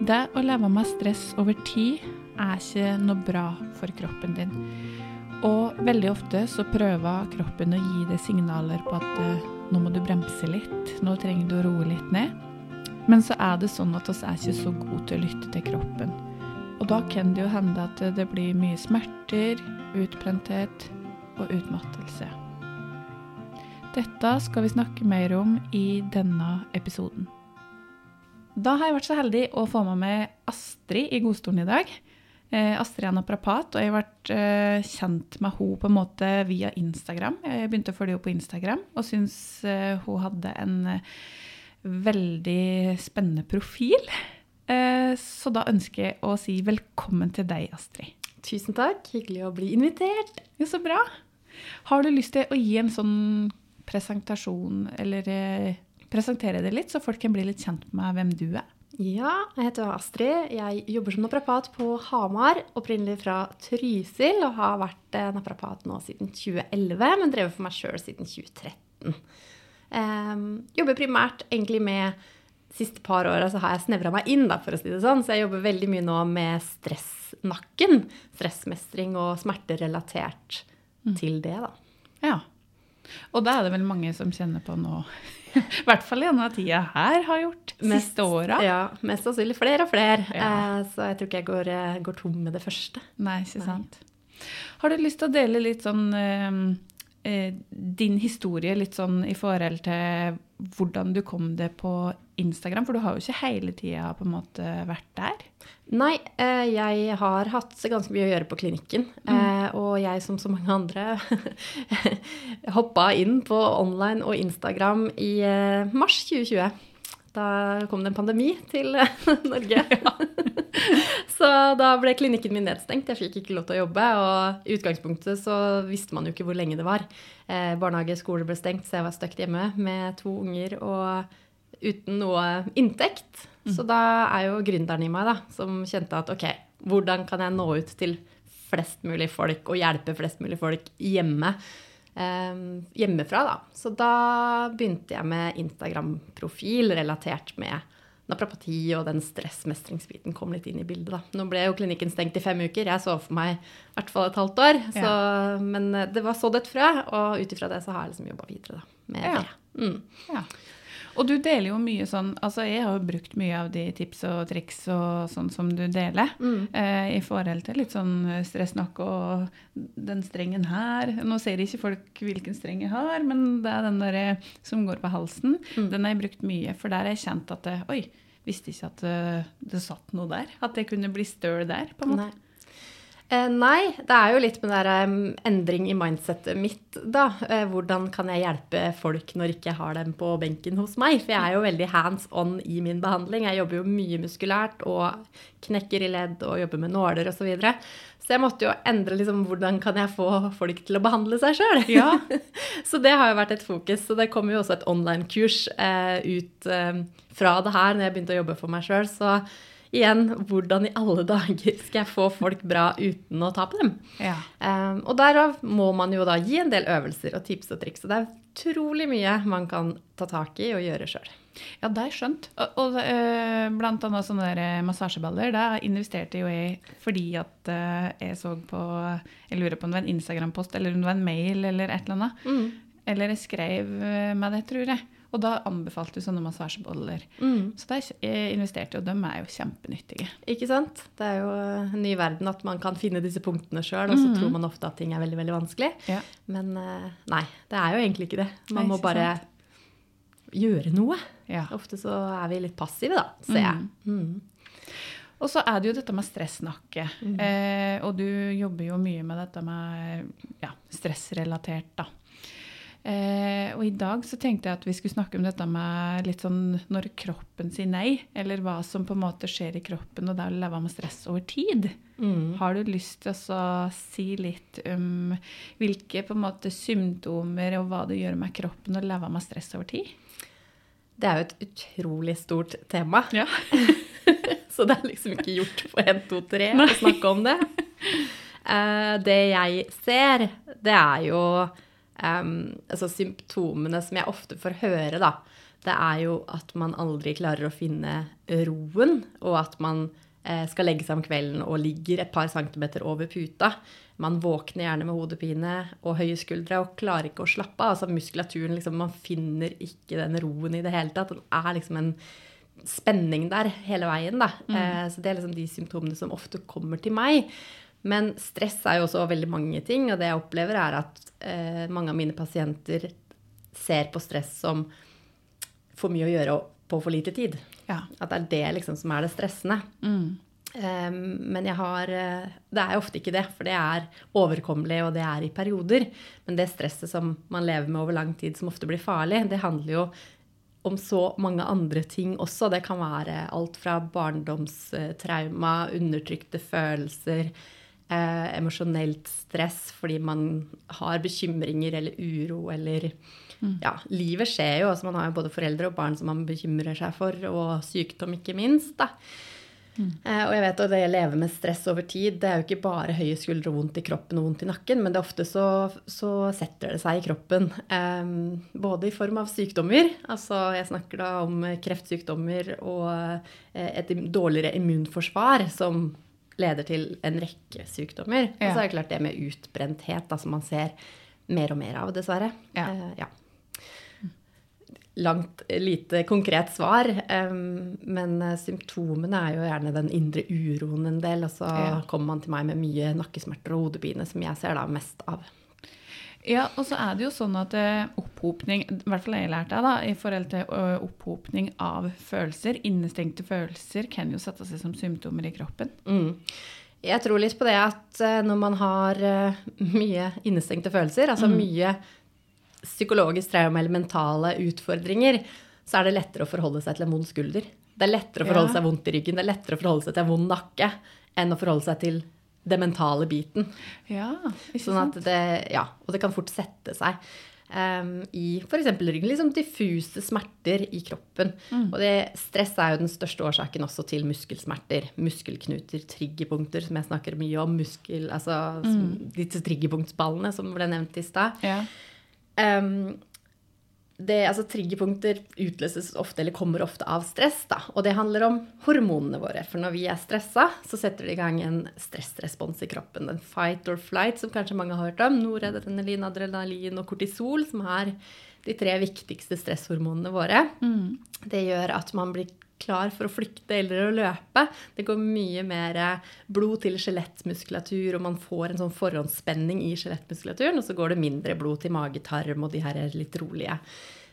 Det å leve med stress over tid er ikke noe bra for kroppen din. Og veldig ofte så prøver kroppen å gi deg signaler på at eh, nå må du bremse litt, nå trenger du å roe litt ned. Men så er det sånn at vi er ikke så gode til å lytte til kroppen. Og da kan det jo hende at det blir mye smerter, utbrenthet og utmattelse. Dette skal vi snakke mer om i denne episoden. Da har jeg vært så heldig å få med meg Astrid i godstolen i dag. Eh, Astrid er naprapat, og jeg har vært eh, kjent med henne på en måte via Instagram. Jeg begynte å følge henne på Instagram og syns eh, hun hadde en eh, veldig spennende profil. Så da ønsker jeg å si velkommen til deg, Astrid. Tusen takk. Hyggelig å bli invitert. Jo, så bra. Har du lyst til å gi en sånn presentasjon, eller presentere deg litt, så folk kan bli litt kjent med hvem du er? Ja, jeg heter Astrid. Jeg jobber som naprapat på Hamar. Opprinnelig fra Trysil og har vært eh, naprapat nå siden 2011, men drevet for meg sjøl siden 2013. Um, jobber primært egentlig med siste par åra så har jeg snevra meg inn, da, for å si det sånn. Så jeg jobber veldig mye nå med stressnakken. Stressmestring og smerterelatert mm. til det, da. Ja. Og da er det vel mange som kjenner på nå I hvert fall i denne tida her har gjort. Mest, siste åra. Ja, mest sannsynlig flere og flere. Ja. Eh, så jeg tror ikke jeg går, eh, går, tom med det første. Nei, ikke sant. Nei. Har du lyst til å dele litt sånn eh, eh, din historie litt sånn i forhold til hvordan du kom det på Instagram? For du har jo ikke hele tida på en måte vært der? Nei, eh, jeg har hatt ganske mye å gjøre på klinikken. Mm. Eh, og jeg, som så mange andre, hoppa inn på online og Instagram i mars 2020. Da kom det en pandemi til Norge. så da ble klinikken min nedstengt. Jeg fikk ikke lov til å jobbe. Og i utgangspunktet så visste man jo ikke hvor lenge det var. Barnehage barnehage, skole ble stengt, så jeg var stuck hjemme med to unger og uten noe inntekt. Mm. Så da er jo gründeren i meg da, som kjente at ok, hvordan kan jeg nå ut til flest mulig folk og hjelpe flest mulig folk hjemme? Eh, hjemmefra, da. Så da begynte jeg med Instagram-profil relatert med naprapati og den stressmestringsbiten kom litt inn i bildet. da. Nå ble jo klinikken stengt i fem uker. Jeg så for meg i hvert fall et halvt år. Så, ja. Men eh, det var sådd et frø, og ut ifra det så har jeg liksom jobba videre da, med ja. det. Mm. Ja. Og du deler jo mye sånn Altså, jeg har jo brukt mye av de tips og triks og sånn som du deler, mm. eh, i forhold til litt sånn stressnakk og den strengen her. Nå ser ikke folk hvilken streng jeg har, men det er den der eh, som går på halsen. Mm. Den har jeg brukt mye, for der har jeg kjent at det, Oi, visste ikke at det, eh, det satt noe der. At det kunne bli støl der, på en måte. Nei. Eh, nei, det er jo litt med det um, endring i mindsettet mitt, da. Eh, hvordan kan jeg hjelpe folk når ikke jeg har dem på benken hos meg? For jeg er jo veldig hands on i min behandling. Jeg jobber jo mye muskulært og knekker i ledd og jobber med nåler osv. Så, videre. så jeg måtte jo endre liksom hvordan kan jeg få folk til å behandle seg sjøl. Ja. så det har jo vært et fokus. Så det kom jo også et online-kurs eh, ut eh, fra det her når jeg begynte å jobbe for meg sjøl. Så igjen, hvordan i alle dager skal jeg få folk bra uten å ta på dem? Ja. Um, og derav må man jo da gi en del øvelser og tips og triks. Og det er utrolig mye man kan ta tak i og gjøre sjøl. Ja, det er skjønt. Og, og uh, blant annet sånne der eh, massasjeballer, da investerte jo jeg fordi at uh, jeg så på Jeg lurer på om det var en Instagram-post eller om det var en mail eller et eller annet. Mm. Eller jeg skrev med det, tror jeg. Og da anbefalte du sånne massasjeboller. Mm. Så der investerte, og de er jo kjempenyttige. Ikke sant? Det er jo en ny verden at man kan finne disse punktene sjøl, og så mm. tror man ofte at ting er veldig veldig vanskelig. Ja. Men eh, nei, det er jo egentlig ikke det. Man nei, må bare sant? gjøre noe. Ja. Ofte så er vi litt passive, da, ser jeg. Mm. mm. Og så er det jo dette med stressnakke. Mm. Eh, og du jobber jo mye med dette med ja, stressrelatert, da. Eh, og i dag så tenkte jeg at vi skulle snakke om dette med litt sånn når kroppen sier nei, eller hva som på en måte skjer i kroppen, og det er å leve med stress over tid. Mm. Har du lyst til å si litt om hvilke på en måte symptomer og hva det gjør med kroppen å leve med stress over tid? Det er jo et utrolig stort tema. Ja. så det er liksom ikke gjort på 1, 2, 3 å snakke om det. Eh, det jeg ser, det er jo um, altså symptomene som jeg ofte får høre, da, det er jo at man aldri klarer å finne roen, og at man eh, skal legge seg om kvelden og ligger et par centimeter over puta. Man våkner gjerne med hodepine og høye skuldre og klarer ikke å slappe av. Altså muskulaturen, liksom, Man finner ikke den roen i det hele tatt. Den er liksom en spenning der hele veien. Da. Mm. Eh, så det er liksom de symptomene som ofte kommer til meg. Men stress er jo også veldig mange ting, og det jeg opplever, er at eh, mange av mine pasienter ser på stress som for mye å gjøre på for lite tid. Ja. At det er det liksom som er det stressende. Mm. Um, men jeg har eh, Det er ofte ikke det, for det er overkommelig, og det er i perioder. Men det stresset som man lever med over lang tid, som ofte blir farlig, det handler jo om så mange andre ting også. Det kan være alt fra barndomstrauma, undertrykte følelser, eh, emosjonelt stress fordi man har bekymringer eller uro eller mm. Ja, livet skjer jo. altså Man har jo både foreldre og barn som man bekymrer seg for, og sykdom, ikke minst. da. Mm. Eh, og jeg vet at det å leve med stress over tid, det er jo ikke bare høye skuldre vondt i kroppen og vondt i nakken, men det ofte så, så setter det seg i kroppen. Eh, både i form av sykdommer, altså jeg snakker da om kreftsykdommer og eh, et dårligere immunforsvar som leder til en rekke sykdommer. Ja. Og så er det klart det med utbrenthet, da, som man ser mer og mer av, dessverre. Ja. Uh, ja langt, lite konkret svar. Um, men eh, symptomene er jo gjerne den indre uroen en del. Og så kommer man til meg med mye nakkesmerter og hodepine, som jeg ser da mest av. Ja, og så er det jo sånn at eh, opphopning, i hvert fall jeg lærte da, i forhold til opphopning av følelser, innestengte følelser, kan jo sette seg som symptomer i kroppen. Mm. Jeg tror litt på det at når man har mye innestengte følelser, altså mm. mye psykologisk traume eller mentale utfordringer, så er det lettere å forholde seg til en vond skulder. Det er lettere å forholde ja. seg vondt i ryggen, det er lettere å forholde seg til en vond nakke enn å forholde seg til det mentale biten. Ja, sånn at det, ja, og det kan fort sette seg um, i f.eks. ryggen. Liksom diffuse smerter i kroppen. Mm. Og det, stress er jo den største årsaken også til muskelsmerter. Muskelknuter, triggerpunkter, som jeg snakker mye om. Muskel, altså mm. disse triggerpunktsballene som ble nevnt i stad. Ja. Um, det, altså, triggerpunkter utløses ofte, eller kommer ofte av stress. Da. Og det handler om hormonene våre. For når vi er stressa, så setter det i gang en stressrespons i kroppen. En fight or flight, som kanskje mange har hørt om. Noradrenalin, adrenalin og kortisol, som er de tre viktigste stresshormonene våre. Mm. Det gjør at man blir klar for å flykte eller å løpe. Det går mye mer blod til skjelettmuskulatur, og man får en sånn forhåndsspenning i skjelettmuskulaturen. Og så går det mindre blod til magetarm og de her litt rolige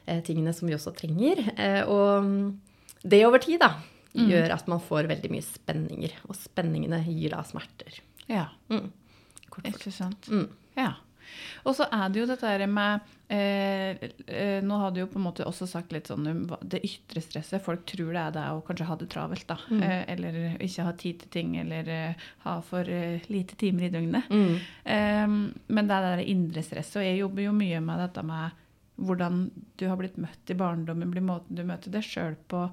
eh, tingene som vi også trenger. Eh, og det over tid da, mm. gjør at man får veldig mye spenninger. Og spenningene gir da smerter. Ja. Mm. Ikke sant. Mm. Ja. Og så er det jo dette med eh, eh, Nå har du jo på en måte også sagt litt sånn om det ytre stresset. Folk tror det er det å kanskje ha det travelt, da. Mm. Eh, eller ikke ha tid til ting, eller eh, ha for eh, lite timer i døgnet. Mm. Eh, men det er det indre stresset. Og jeg jobber jo mye med dette med hvordan du har blitt møtt i barndommen, blir måten du møter deg sjøl på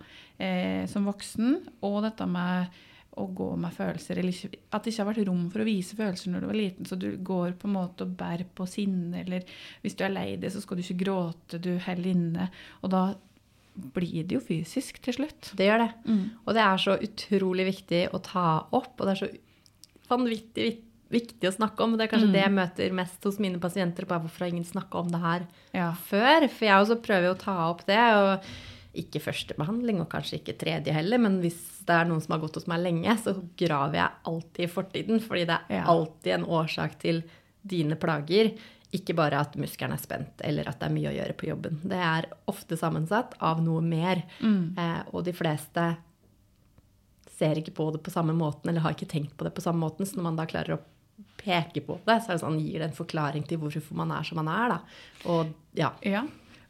som voksen, og dette med å gå med følelser, eller at det ikke har vært rom for å vise følelser når du var liten, så du går på en måte og bærer på sinne, eller hvis du er lei deg, så skal du ikke gråte, du heller inne. Og da blir det jo fysisk til slutt. Det gjør det. Mm. Og det er så utrolig viktig å ta opp, og det er så vanvittig viktig å snakke om. Det er kanskje mm. det jeg møter mest hos mine pasienter, bare hvorfor har ingen snakka om det her ja. før? For jeg også prøver å ta opp det. og ikke første behandling, og kanskje ikke tredje heller, men hvis det er noen som har gått hos meg lenge, så graver jeg alltid i fortiden. Fordi det er ja. alltid en årsak til dine plager. Ikke bare at muskelen er spent, eller at det er mye å gjøre på jobben. Det er ofte sammensatt av noe mer. Mm. Eh, og de fleste ser ikke på det på samme måten, eller har ikke tenkt på det på samme måten. Så når man da klarer å peke på det, så det sånn, gir det en forklaring til hvorfor man er som man er. Da. Og ja. ja.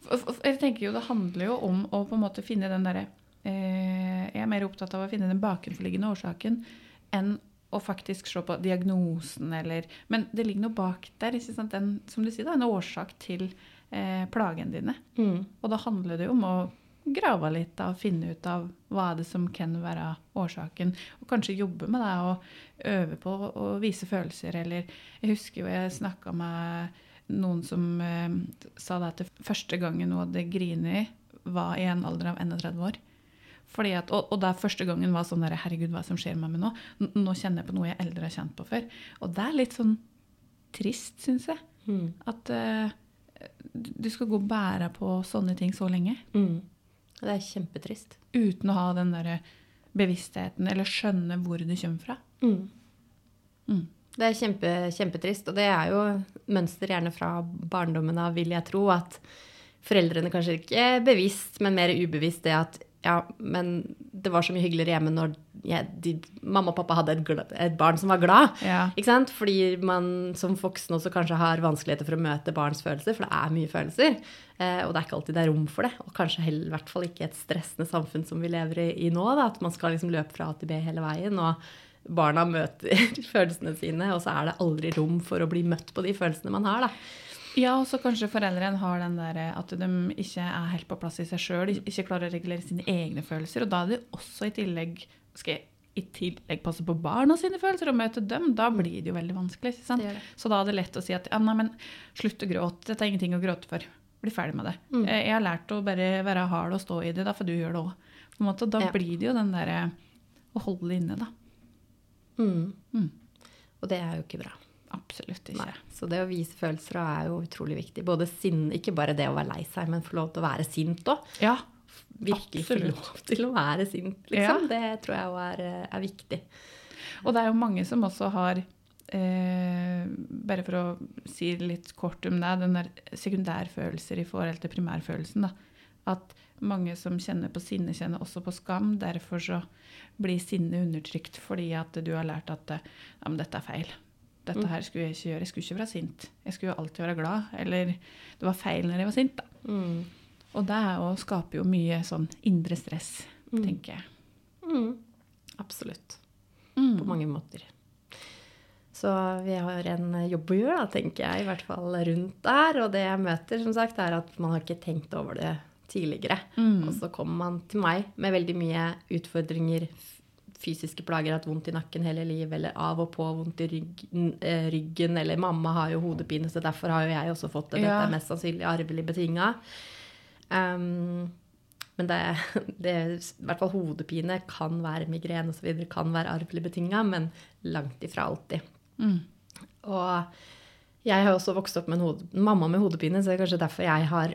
Jeg tenker jo Det handler jo om å på en måte finne den derre eh, Jeg er mer opptatt av å finne den bakenforliggende årsaken enn å faktisk se på diagnosen eller Men det ligger noe bak der. Ikke sant? En, som du sier, da, en årsak til eh, plagene dine. Mm. Og da handler det jo om å grave litt og finne ut av hva er det som kan være årsaken. Og kanskje jobbe med det og øve på å vise følelser. Eller jeg husker jo jeg snakka med noen som eh, sa det at det første gangen hun hadde grinet, var i en alder av 31 år. Fordi at, og, og det er første gangen var sånn der, Herregud, hva som skjer med meg nå? Nå kjenner jeg på noe jeg eldre har kjent på før. Og det er litt sånn trist, syns jeg. Mm. At eh, du du skal gå og bære på sånne ting så lenge. Mm. Det er kjempetrist. Uten å ha den derre bevisstheten eller skjønne hvor du kommer fra. Mm. Mm. Det er kjempe, kjempetrist, og det er jo mønster gjerne fra barndommen av, vil jeg tro, at foreldrene kanskje ikke bevisst, men mer ubevisst det at ja, men det var så mye hyggeligere hjemme når jeg, de, mamma og pappa hadde et, glad, et barn som var glad. Ja. Ikke sant? Fordi man som voksen også kanskje har vanskeligheter for å møte barns følelser, for det er mye følelser. Eh, og det er ikke alltid det er rom for det. Og kanskje heller, i hvert fall ikke et stressende samfunn som vi lever i, i nå, da, at man skal liksom løpe fra A til B hele veien. og Barna møter følelsene sine, og så er det aldri rom for å bli møtt på de følelsene man har. da. Ja, og så kanskje foreldrene har den der at de ikke er helt på plass i seg sjøl, ikke klarer å regulere sine egne følelser. Og da er det også i tillegg skal jeg i tillegg passe på barna sine følelser og møte dem, da blir det jo veldig vanskelig. ikke sant? Det det. Så da er det lett å si at ja, nei, men slutt å gråte, dette er ingenting å gråte for. Bli ferdig med det. Mm. Eh, Jeg har lært å bare være hard og stå i det, da for du gjør det òg. Da Ja. blir det jo den derre å holde det inne, da. Mm. Mm. Og det er jo ikke bra. Absolutt ikke. Nei. Så det å vise følelser er jo utrolig viktig. Både sinne, ikke bare det å være lei seg, men få lov til å være sint òg. Ja, Virkelig få lov til å være sint, liksom. Det tror jeg òg er, er viktig. Og det er jo mange som også har eh, Bare for å si litt kort om det, den der sekundærfølelser i forhold til primærfølelsen. da, At mange som kjenner på sinne, kjenner også på skam. Derfor så blir sinnet undertrykt fordi at du har lært at ja, men dette er feil. Dette her skulle jeg ikke gjøre. Jeg skulle ikke være sint. Jeg skulle alltid være glad. Eller det var feil når jeg var sint. da. Mm. Og det er skaper jo mye sånn indre stress, Mm. tenker jeg. Mm. Absolutt. Mm. På mange måter. Så vi har en jobb å gjøre, da, tenker jeg, i hvert fall rundt der. Og det jeg møter, som sagt, er at man har ikke tenkt over det tidligere. Mm. Og så kommer man til meg med veldig mye utfordringer, fysiske plager, hatt vondt i nakken hele livet, eller av og på vondt i ryggen, eh, ryggen eller mamma har jo hodepine, så derfor har jo jeg også fått det. Dette Ja. er mest sannsynlig arvelig betinga. Um, men det, det, i hvert fall hodepine kan være migrene osv. kan være arvelig betinga, men langt ifra alltid. Mm. Og jeg har også vokst opp med en hode, mamma med hodepine, så det er kanskje derfor jeg har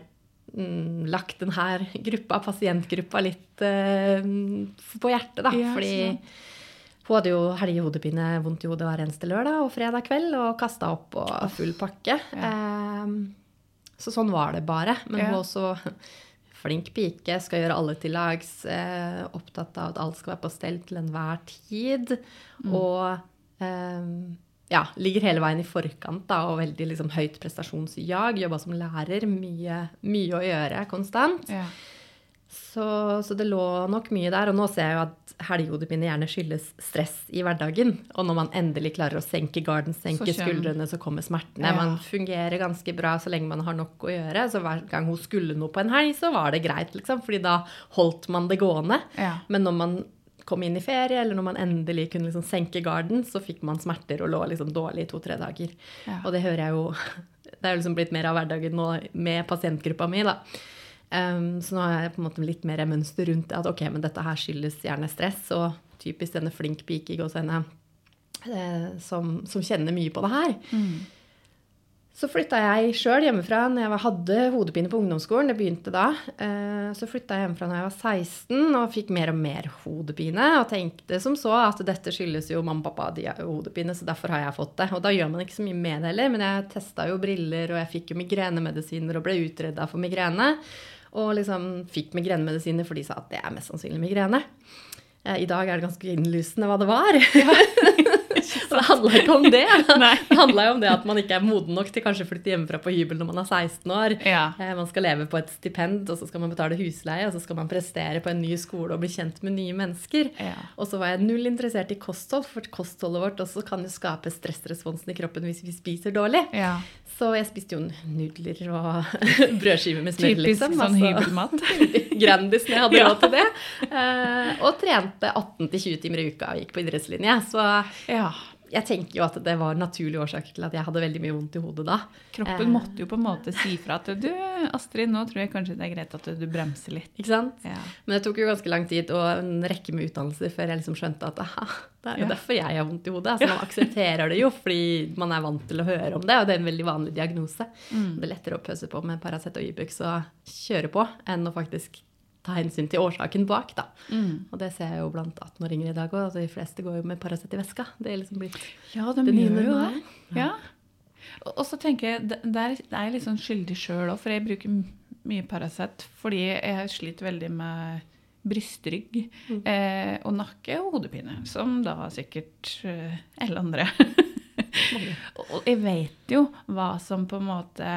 lagt denne gruppa, pasientgruppa litt uh, på hjertet, da. Ja, Fordi hun hadde jo helgehodepine, vondt i hodet hver eneste lørdag og fredag kveld, og kasta opp og full pakke. Eh, så sånn var det bare. Men Ja. hun også flink pike, skal gjøre alle til lags, eh, opptatt av at alt skal være på stell til enhver tid. Mm. Og eh, ja, ligger hele veien i forkant da, og veldig liksom, høyt prestasjonsjag. Jobba som lærer. Mye, mye å gjøre konstant. Ja. Så, så det lå nok mye der. Og nå ser jeg jo at helgehodepine gjerne skyldes stress i hverdagen. Og når man endelig klarer å senke garden, senke Så skuldrene, så kommer smertene. Ja. Man fungerer ganske bra så lenge man har nok å gjøre. Så hver gang hun skulle noe på en helg, så var det greit, liksom. Fordi da holdt man det gående. Ja. Men når man kom inn i ferie, eller når man endelig kunne liksom senke garden, så fikk man smerter og lå liksom dårlig i to-tre dager. Ja. Og det hører jeg jo Det er jo liksom blitt mer av hverdagen nå med pasientgruppa mi, da. Um, så nå har jeg på en måte litt mer mønster rundt det, at ok, men dette her skyldes gjerne stress, og typisk denne flink pike i gåsehendene eh, som, som kjenner mye på det her. Mm. Så flytta jeg sjøl hjemmefra når jeg hadde hodepine på ungdomsskolen. Det begynte da. Eh, Så flytta jeg hjemmefra når jeg var 16 og fikk mer og mer hodepine. Og tenkte som så at dette skyldes jo mamma og pappa de har hodepine, så derfor har jeg fått det. Og da gjør man ikke så mye med det heller, men jeg testa jo briller, og jeg fikk jo migrenemedisiner og ble utreda for migrene. Og liksom fikk migrenemedisiner, for de sa at det er mest sannsynlig migrene. Eh, I dag er det ganske innlysende hva det var. Så det handla ikke om det. Det handla jo om det at man ikke er moden nok til kanskje å flytte hjemmefra på hybel når man er 16 år. Ja. Eh, Man skal leve på et stipend, og så skal man betale husleie, og så skal man prestere på en ny skole og bli kjent med nye mennesker. Ja. Og så var jeg null interessert i kosthold, for kostholdet vårt også kan jo skape stressresponsen i kroppen hvis vi spiser dårlig. ja. Så jeg spiste jo nudler og brødskiver med Typisk liksom. sånn altså. hybelmat. Grandis når jeg hadde råd til det. Eh, og trente 18-20 timer i uka og gikk på idrettslinje. Så Ja. Jeg tenker jo at det var naturlige årsaker til at jeg hadde veldig mye vondt i hodet da. Kroppen Eh. måtte jo på en måte si fra at du, Astrid, nå tror jeg kanskje det er greit at du bremser litt. Ikke sant? Ja. Men det tok jo ganske lang tid og en rekke med utdannelser før jeg liksom skjønte at aha, det er jo Ja. derfor jeg har vondt i hodet. Altså, man aksepterer det jo fordi man er vant til å høre om det, og det er en veldig vanlig diagnose. Mm. Det er lettere å pøse på med Paracet og Ibux og kjøre på enn å faktisk ta hensyn til årsaken bak. da. Mm. Og det ser jeg jo blant 18-åringer i dag òg. Altså, de fleste går jo med Paracet i veska. Det er liksom blitt Ja, de det nye normalen. Ja. Og så tenker jeg, der er jeg litt sånn skyldig sjøl òg, for jeg bruker mye Paracet fordi jeg sliter veldig med brystrygg Mm. eh, og nakke og hodepine, som da sikkert eh, alle andre. og jeg vet jo hva som på en måte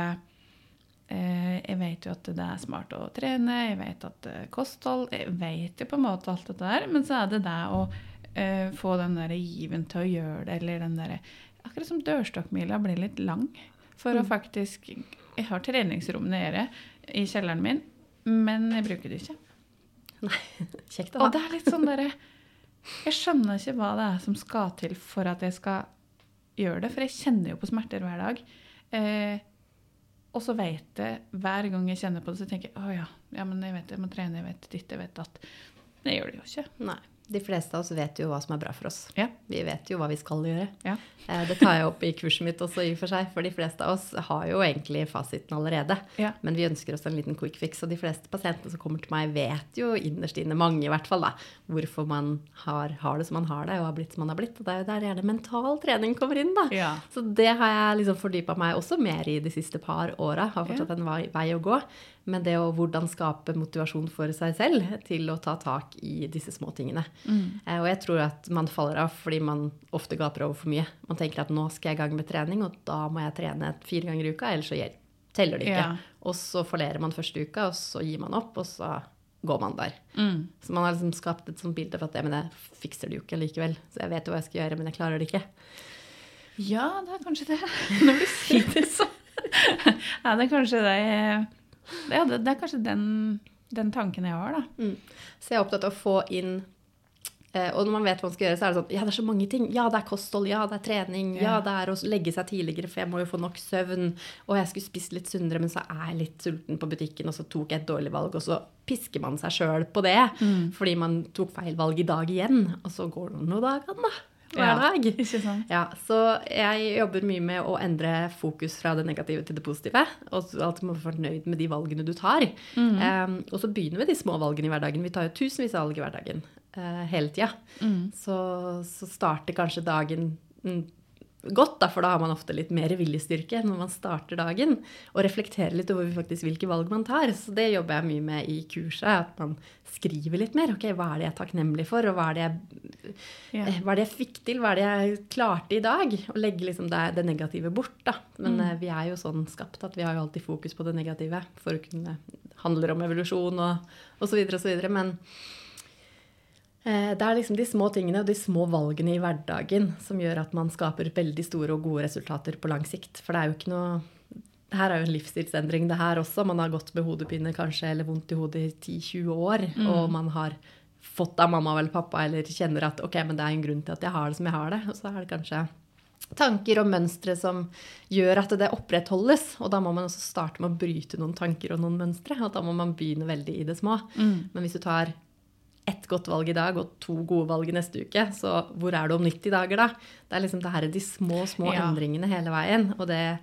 Jeg vet jo at det er smart å trene, jeg vet at eh, kosthold Jeg vet jo på en måte alt dette der, men så er det det å eh, få den der given til å gjøre det, eller den derre Akkurat som dørstokkmila blir litt lang. For å Mm. faktisk Jeg har treningsrom nede i kjelleren min, men jeg bruker det ikke. Nei, Kjekt å ha. Og det er litt sånn derre Jeg skjønner ikke hva det er som skal til for at jeg skal gjøre det, for jeg kjenner jo på smerter hver dag. Eh, og så vet jeg, hver gang jeg kjenner på det, så tenker jeg å ja, ja, men jeg vet jeg må trene, jeg vet ditt, jeg vet datt. Det gjør det jo ikke. Nei. De fleste av oss vet jo hva som er bra for oss. Ja. Vi vet jo hva vi skal gjøre. Ja. Eh, Det tar jeg opp i kurset mitt også, i og for seg, for de fleste av oss har jo egentlig fasiten allerede. Ja. Men vi ønsker oss en liten quick fix, og de fleste pasientene som kommer til meg, vet jo innerst inne, mange i hvert fall, da, hvorfor man har, har det som man har det, og har blitt som man har blitt. Og det er jo der gjerne mental trening kommer inn, da. Ja. Så det har jeg liksom fordypa meg også mer i de siste par åra. Har fortsatt en vei, vei å gå. Men det å hvordan skape motivasjon for seg selv til å ta tak i disse små tingene. Mm. Eh, Og jeg tror at man faller av fordi man ofte gaper over for mye. Man tenker at nå skal jeg i gang med trening, og da må jeg trene fire ganger i uka, ellers så teller det ikke. Ja. Og så fallerer man første uka, og så gir man opp, og så går man der. Mm. Så man har liksom skapt et sånt bilde for at ja, men jeg fikser det jo ikke likevel. Så jeg vet jo hva jeg skal gjøre, men jeg klarer det ikke. Ja, det er kanskje det. Når du sier det sånn. Ja, det er kanskje det Ja, det, er kanskje den, den tanken jeg har, da. Mm. Så jeg er opptatt av å få inn Og når man vet hva man skal gjøre, så er det sånn Ja, det er så mange ting. Ja, det er kosthold. Ja, det er trening. Ja, Ja. det er å legge seg tidligere, for jeg må jo få nok søvn. Og jeg skulle spist litt sunnere, men så er jeg litt sulten på butikken, og så tok jeg et dårlig valg, og så pisker man seg sjøl på det. Fordi man tok feil valg i dag igjen. Og så går det noen dager, da. Hver Ja, dag. Ikke sant? Ja, så jeg jobber mye med å endre fokus fra det negative til det positive. Og alltid at må være fornøyd med de valgene du tar. Um, og så begynner vi med de små valgene i hverdagen. Vi tar jo tusenvis av valg i hverdagen eh, hele tida. Mm. Så, så starter kanskje dagen mm, godt, da, for da har man ofte litt mer viljestyrke når man starter dagen. Og reflekterer litt over faktisk hvilke valg man tar. Så det jobber jeg mye med i kurset. At man skriver litt mer. Ok, hva er det jeg er takknemlig for, og hva er det jeg Ja. Eh, er det jeg fikk til? Hva er det jeg klarte i dag? Å legge liksom det, det negative bort, da. Men Mm. eh, vi er jo sånn skapt at vi har jo alltid fokus på det negative for å kunne handle om evolusjon og, osv. så videre og så videre. Men eh, det er liksom de små tingene og de små valgene i hverdagen som gjør at man skaper veldig store og gode resultater på lang sikt. For det er jo ikke noe det her er jo en livsstilsendring, det her også. Man har gått med hodepine kanskje, eller vondt i hodet i 10-20 år, Mm. og man har fått av mamma eller pappa, eller kjenner at ok, men det er en grunn til at jeg har det som jeg har det. Og så er det kanskje tanker og mønstre som gjør at det opprettholdes. Og da må man også starte med å bryte noen tanker og noen mønstre. Og da må man begynne veldig i det små. Mm. Men hvis du tar ett godt valg i dag og to gode valg i neste uke, så hvor er du om 90 dager da? Det er liksom det her, de små, små Ja. endringene hele veien. Og det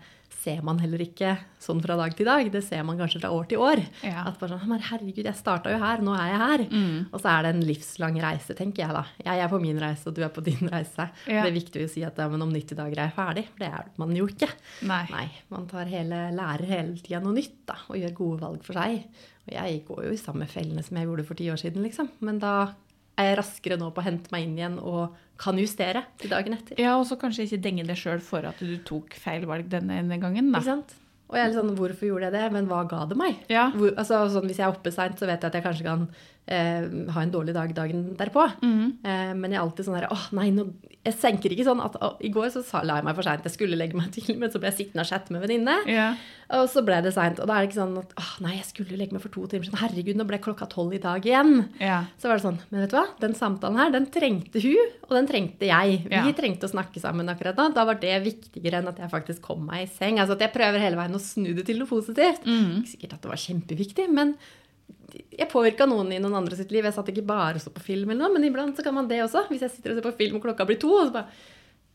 ser man heller ikke sånn fra dag til dag. Det ser man kanskje fra år til år. Ja. At bare sånn, herregud, jeg starta jo her, nå er jeg her. Mm. Og så er det en livslang reise, tenker jeg da. Jeg er på min reise, og du er på din reise. Ja. Det er viktig å si at ja, men om 90 dager er jeg ferdig, for det er man jo ikke. Nei. Nei, man tar hele, lærer hele tida noe nytt da, og gjør gode valg for seg. Jeg går jo i samme fellene som jeg gjorde for ti år siden, liksom. Men da er jeg raskere nå på å hente meg inn igjen og kan justere til dagen etter. Ja, og så kanskje ikke denge deg sjøl for at du tok feil valg denne ene gangen, da. Ikke sant? Og jeg er litt sånn, hvorfor gjorde jeg det? Men hva ga det meg? Ja. Hvor, altså, sånn, hvis jeg er oppe seint, så vet jeg at jeg kanskje kan eh, ha en dårlig dag dagen derpå. Eh, men jeg er alltid sånn her Å, nei, nå Jeg senker ikke sånn at å, I går så sa, la jeg meg for seint. Jeg skulle legge meg til, men så ble jeg sittende og chatte med venninne. Yeah. Og så ble det seint. Og da er det ikke sånn at Å, nei, jeg skulle legge meg for to timer siden. Herregud, nå ble klokka tolv i dag igjen. Yeah. Så var det sånn, men vet du hva? Den samtalen her, den trengte hun, og den trengte jeg. Vi yeah. trengte å snakke sammen akkurat da. Da var det viktigere enn at jeg faktisk kom meg i seng. Altså at jeg prøver hele veien å snu det til noe positivt. Mm. Ikke sikkert at det var kjempeviktig, men jeg påvirka noen i noen andre sitt liv. Jeg satt ikke bare og så på film, eller noe, men iblant så kan man det også. Hvis jeg sitter og ser på film og klokka blir to, og så bare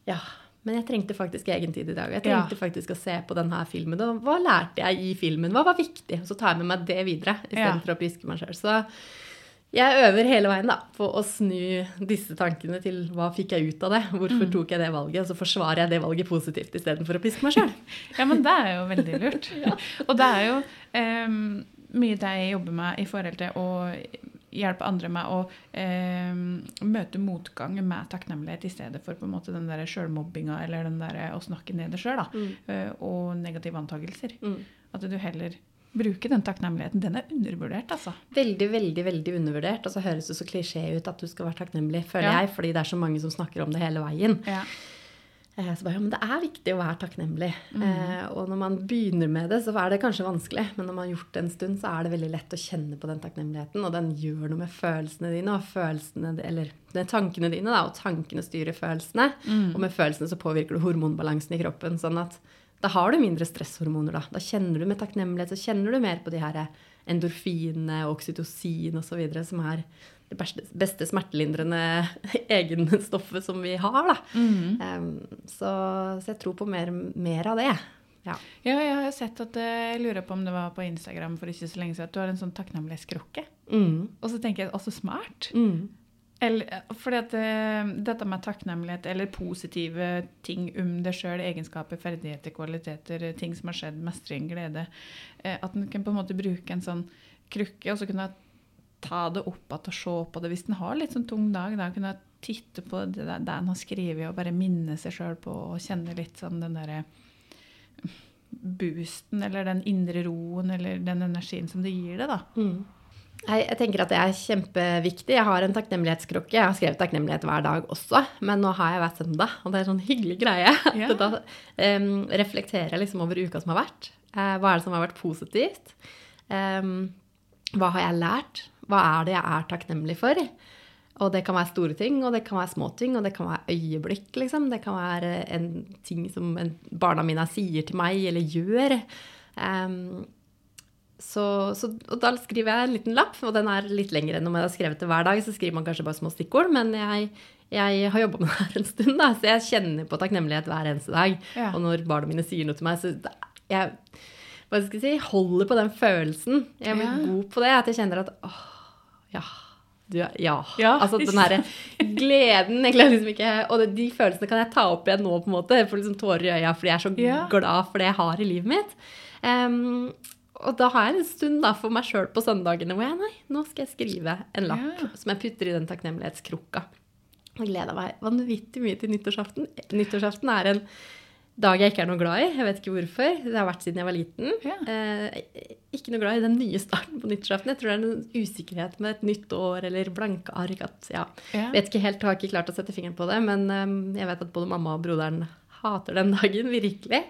Ja, men jeg trengte faktisk egen tid i dag. Jeg trengte Ja. faktisk å se på denne filmen. Og hva lærte jeg i filmen? Hva var viktig? Og så tar jeg med meg det videre istedenfor Ja. å piske meg sjøl. Så jeg øver hele veien da, på å snu disse tankene til hva fikk jeg ut av det? Hvorfor Mm. tok jeg det valget? Og så forsvarer jeg det valget positivt istedenfor å piske meg sjøl. Ja, men det er jo veldig lurt. Og det er jo em, mye det jeg jobber med i forhold til å hjelpe andre med å eh, møte motgang med takknemlighet i stedet for på en måte den der sjølmobbinga eller den der å snakke ned det sjøl. Mm. eh, Og negative antakelser. Mm. At du heller bruker den takknemligheten. Den er undervurdert, altså. Veldig, veldig veldig undervurdert. Og så høres det så klisjé ut at du skal være takknemlig, føler Ja. jeg, fordi det er så mange som snakker om det hele veien. Ja. Eh, Så bare, ja, men det er viktig å være takknemlig. Mm. Eh, og når man begynner med det, så er det kanskje vanskelig. Men når man har gjort det en stund, så er det veldig lett å kjenne på den takknemligheten. Og den gjør noe med følelsene dine, og følelsene, eller det er tankene dine, da, og tankene styrer følelsene. Mm. Og med følelsene så påvirker du hormonbalansen i kroppen. sånn at da har du mindre stresshormoner. Da Da kjenner du med takknemlighet, så kjenner du mer på de her endorfinene, oksytocin osv., som er det beste, beste smertelindrende egenstoffet som vi har. da. Mm. Um, så, så jeg tror på mer, mer av det. Ja. Ja, jeg har sett at eh, jeg lurer på om det var på Instagram for ikke så lenge siden, at du har en sånn takknemlighetskrukke. Mm. Og så tenker jeg, også smart. Mm. Eller, fordi at eh, dette med takknemlighet eller positive ting om deg sjøl, egenskaper, ferdigheter, kvaliteter, eh, ting som har skjedd, mestring, glede eh, At en kan på en måte bruke en sånn krukke, og så kunne ta det opp igjen og se på det hvis en har litt sånn tung dag. Da kunne jeg titte på det det en har skrevet, og bare minne seg sjøl på og kjenne litt sånn den derre boosten, eller den indre roen, eller den energien som det gir det, da. Mm. Jeg, jeg tenker at det er kjempeviktig. Jeg har en takknemlighetskrukke. Jeg har skrevet takknemlighet hver dag også, men nå har jeg hver søndag, og det er en sånn hyggelig greie. Yeah. Da um, reflekterer jeg liksom over uka som har vært. Uh, hva er det som har vært positivt? Um, hva har jeg lært? Hva er det jeg er takknemlig for? Og det kan være store ting, og det kan være små ting, og det kan være øyeblikk, liksom. Det kan være en ting som barna mine sier til meg, eller gjør. Um, så, så, og da skriver jeg en liten lapp, og den er litt lengre enn om jeg har skrevet det hver dag. Så skriver man kanskje bare små stikkord, men jeg, jeg har jobba med det her en stund, da, så jeg kjenner på takknemlighet hver eneste dag. Ja. Og når barna mine sier noe til meg, så jeg hva skal jeg si, holder på den følelsen. Jeg blir Ja. god på det. At jeg kjenner at åh, ja. Du, ja. Ja, Altså den derre gleden jeg liksom ikke, Og det, de følelsene kan jeg ta opp igjen nå, på en måte. Jeg får liksom tårer i øya fordi jeg er så Ja. glad for det jeg har i livet mitt. Um, og da har jeg en stund da, for meg sjøl på søndagene hvor jeg nei, nå skal jeg skrive en lapp Ja. som jeg putter i den takknemlighetskrukka. Jeg gleder meg vanvittig mye til nyttårsaften. Nyttårsaften er en dag jeg ikke er noe glad i. Jeg vet ikke hvorfor. Det har vært siden jeg var liten. Ja. Eh, ikke noe glad i den nye starten på nyttårsaften. Jeg tror det er en usikkerhet med et nytt år eller blanke ark. At, ja. Ja. Vet ikke helt, har ikke klart å sette fingeren på det, men eh, jeg vet at både mamma og broderen hater den dagen, virkelig.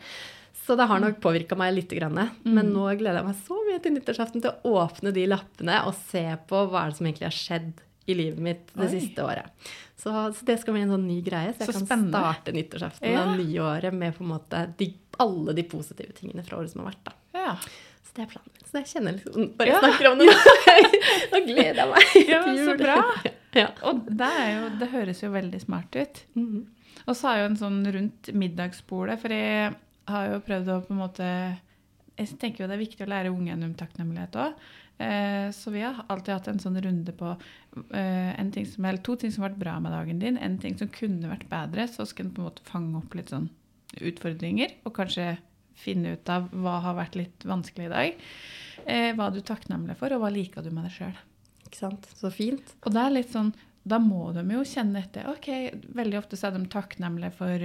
Så det har nok påvirka meg litt. Grann. Men nå gleder jeg meg så mye til nyttårsaften til å åpne de lappene og se på hva er det som egentlig har skjedd i livet mitt det Oi. siste året. Så, så det skal bli en sånn ny greie, så jeg Så kan spennende. starte nyttårsaften Ja. og nye med på en måte de, alle de positive tingene fra året som har vært. da. Ja. Så det er planen min. Så jeg kjenner liksom Bare Ja. snakker om det nå. gleder jeg meg Ja, men så bra. Ja. Og det, er jo, det høres jo veldig smart ut. Mhm. Og så har jeg jo en sånn rundt middagsbordet, for jeg har jo prøvd å på en måte Jeg tenker jo det er viktig å lære ungene om takknemlighet òg. Så vi har alltid hatt en sånn runde på eh, en ting som, eller to ting som har vært bra med dagen din, en ting som kunne vært bedre. Så skal en på en måte fange opp litt sånn utfordringer, og kanskje finne ut av hva har vært litt vanskelig i dag. Eh, hva er du takknemlig for, og hva liker du med deg sjøl? Ikke sant? Så fint. Og det er litt sånn, da må de jo kjenne etter. Ok, Veldig ofte så er de takknemlige for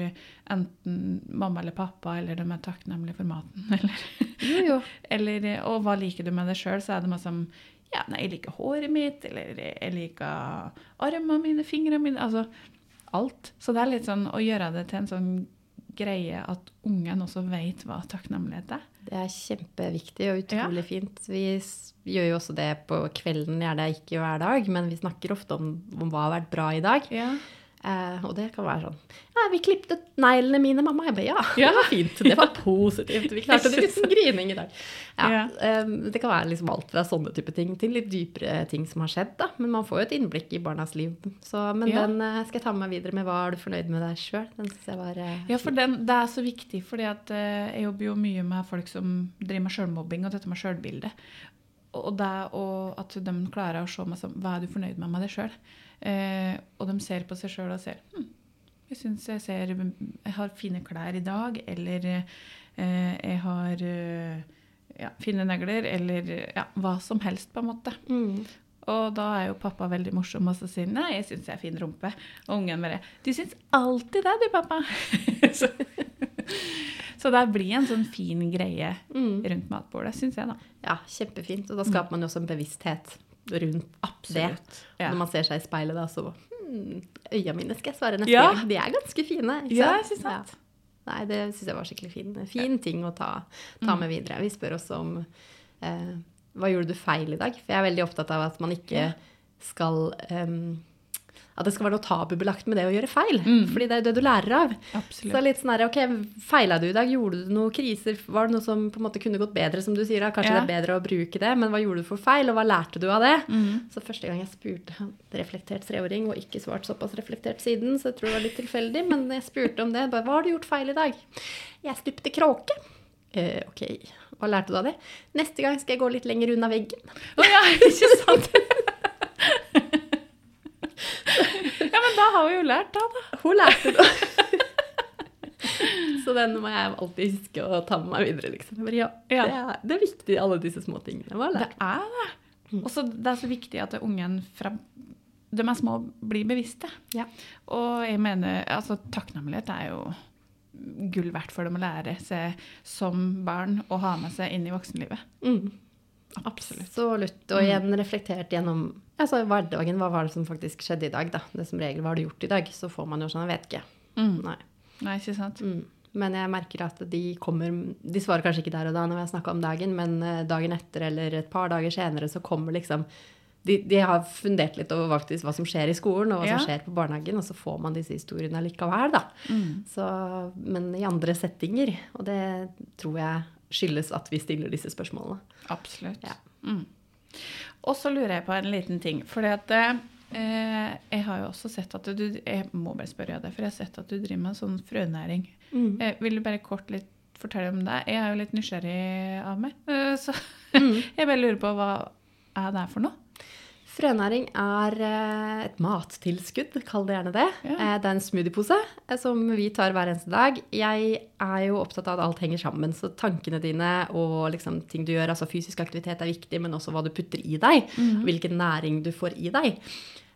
enten mamma eller pappa, eller de er takknemlige for maten. Eller, Jo, jo. eller, og hva liker du med deg sjøl? Så er det masse som ja, nei, jeg liker håret mitt, eller jeg liker armene mine, fingrene mine Altså alt. Så det er litt sånn å gjøre det til en sånn greie at ungen også vet hva takknemlighet er. Det er kjempeviktig og utrolig ja. fint. Vi gjør jo også det på kvelden, gjerne ikke hver dag, men vi snakker ofte om, om hva har vært bra i dag. Ja. Eh, og det kan være sånn Ja, vi klippet neglene mine, mamma. Jeg bare, ja, ja, det var fint. Det var positivt. Vi klarte det uten grining i dag. Ja. Eh, det kan være liksom alt fra sånne type ting til litt dypere ting som har skjedd. da. Men man får jo et innblikk i barnas liv. Så, men ja. den eh, skal jeg ta med meg videre med. Hva er du fornøyd med deg sjøl? Den syns jeg var Ja, for den, det er så viktig, fordi at jeg jobber jo mye med folk som driver med sjølmobbing og dette med sjølbilde. Og det og at de klarer å se meg som Hva er du fornøyd med med deg sjøl? Eh, og de ser på seg sjøl og ser hm, Jeg syns jeg ser Jeg har fine klær i dag, eller eh, jeg har eh, ja, fine negler, eller ja, hva som helst, på en måte. Mm. Og da er jo pappa veldig morsom og så sier nei, jeg syns jeg er fin rumpe. Og ungen bare du syns alltid det, du, pappa. så, så det blir en sånn fin greie mm. rundt matbordet, syns jeg, da. Ja, kjempefint. Og da skaper man jo også en bevissthet rundt Absolutt. det. Ja. Når man ser seg i speilet, da, så hmm, Øya mine skal jeg svare neste ja. gang. De er ganske fine. Ikke ja, synes sant. Nei, det syns jeg var skikkelig fin. Fin ting å ta, ta mm. med videre. Vi spør også om eh, hva gjorde du feil i dag? For jeg er veldig opptatt av at man ikke skal um, at det skal være noe tabubelagt med det å gjøre feil. Mm. Fordi det er jo det du lærer av. Absolutt. Så det er litt sånn her, ok, Feila du i dag? Gjorde du noen kriser? Var det noe som på en måte kunne gått bedre, som du sier? da? Kanskje ja. det er bedre å bruke det, men hva gjorde du for feil, og hva lærte du av det? Mm. Så første gang jeg spurte reflektert treåring, og ikke svart såpass reflektert siden, så jeg tror det var litt tilfeldig, men jeg spurte om det. Bare, hva har du gjort feil i dag? Jeg stupte kråke. Eh, ok, hva lærte du av det? Neste gang skal jeg gå litt lenger unna veggen. Oh, ja, ikke sant? ja, men da har vi jo lært, da. da. Hun lærte det. Så den må jeg alltid huske å ta med meg videre. liksom. Bare, ja, ja. Det, er, det, er, viktig, alle disse små tingene. Det er det. Og så det er så viktig at ungen fra de er små, blir bevisste. Ja. Og jeg mener, altså takknemlighet er jo gull verdt for dem å lære seg som barn og ha med seg inn i voksenlivet. Mm. Absolutt. Absolutt. Og mm. igjen reflektert gjennom altså, hverdagen. Hva var det som faktisk skjedde i dag? da? Det som regel, hva har du gjort i dag? Så får man jo sånn, jeg vet ikke. Mm. Nei. Nei, ikke sant. Mm. Men jeg merker at de kommer De svarer kanskje ikke der og da når jeg snakker om dagen, men eh, dagen etter eller et par dager senere så kommer liksom de, de har fundert litt over faktisk hva som skjer i skolen, og hva ja. som skjer på barnehagen, og så får man disse historiene likevel, da. Mm. Så, men i andre settinger, og det tror jeg skyldes at vi stiller disse spørsmålene. Absolutt. Ja. Mm. Og så lurer jeg på en liten ting. For eh, jeg har jo også sett at du Jeg må bare spørre deg, for jeg har sett at du driver med sånn frønæring. Mm. Eh, vil du bare kort litt fortelle om det? Jeg er jo litt nysgjerrig av meg. Eh, så mm. jeg bare lurer på hva er det for noe? Frønæring er eh, et mattilskudd, kall det gjerne det. Ja. Eh, det er en smoothiepose eh, som vi tar hver eneste dag. Jeg er jo opptatt av at alt henger sammen, så tankene dine og liksom ting du gjør, altså fysisk aktivitet er viktig, men også hva du putter i deg. Mm -hmm. Hvilken næring du får i deg.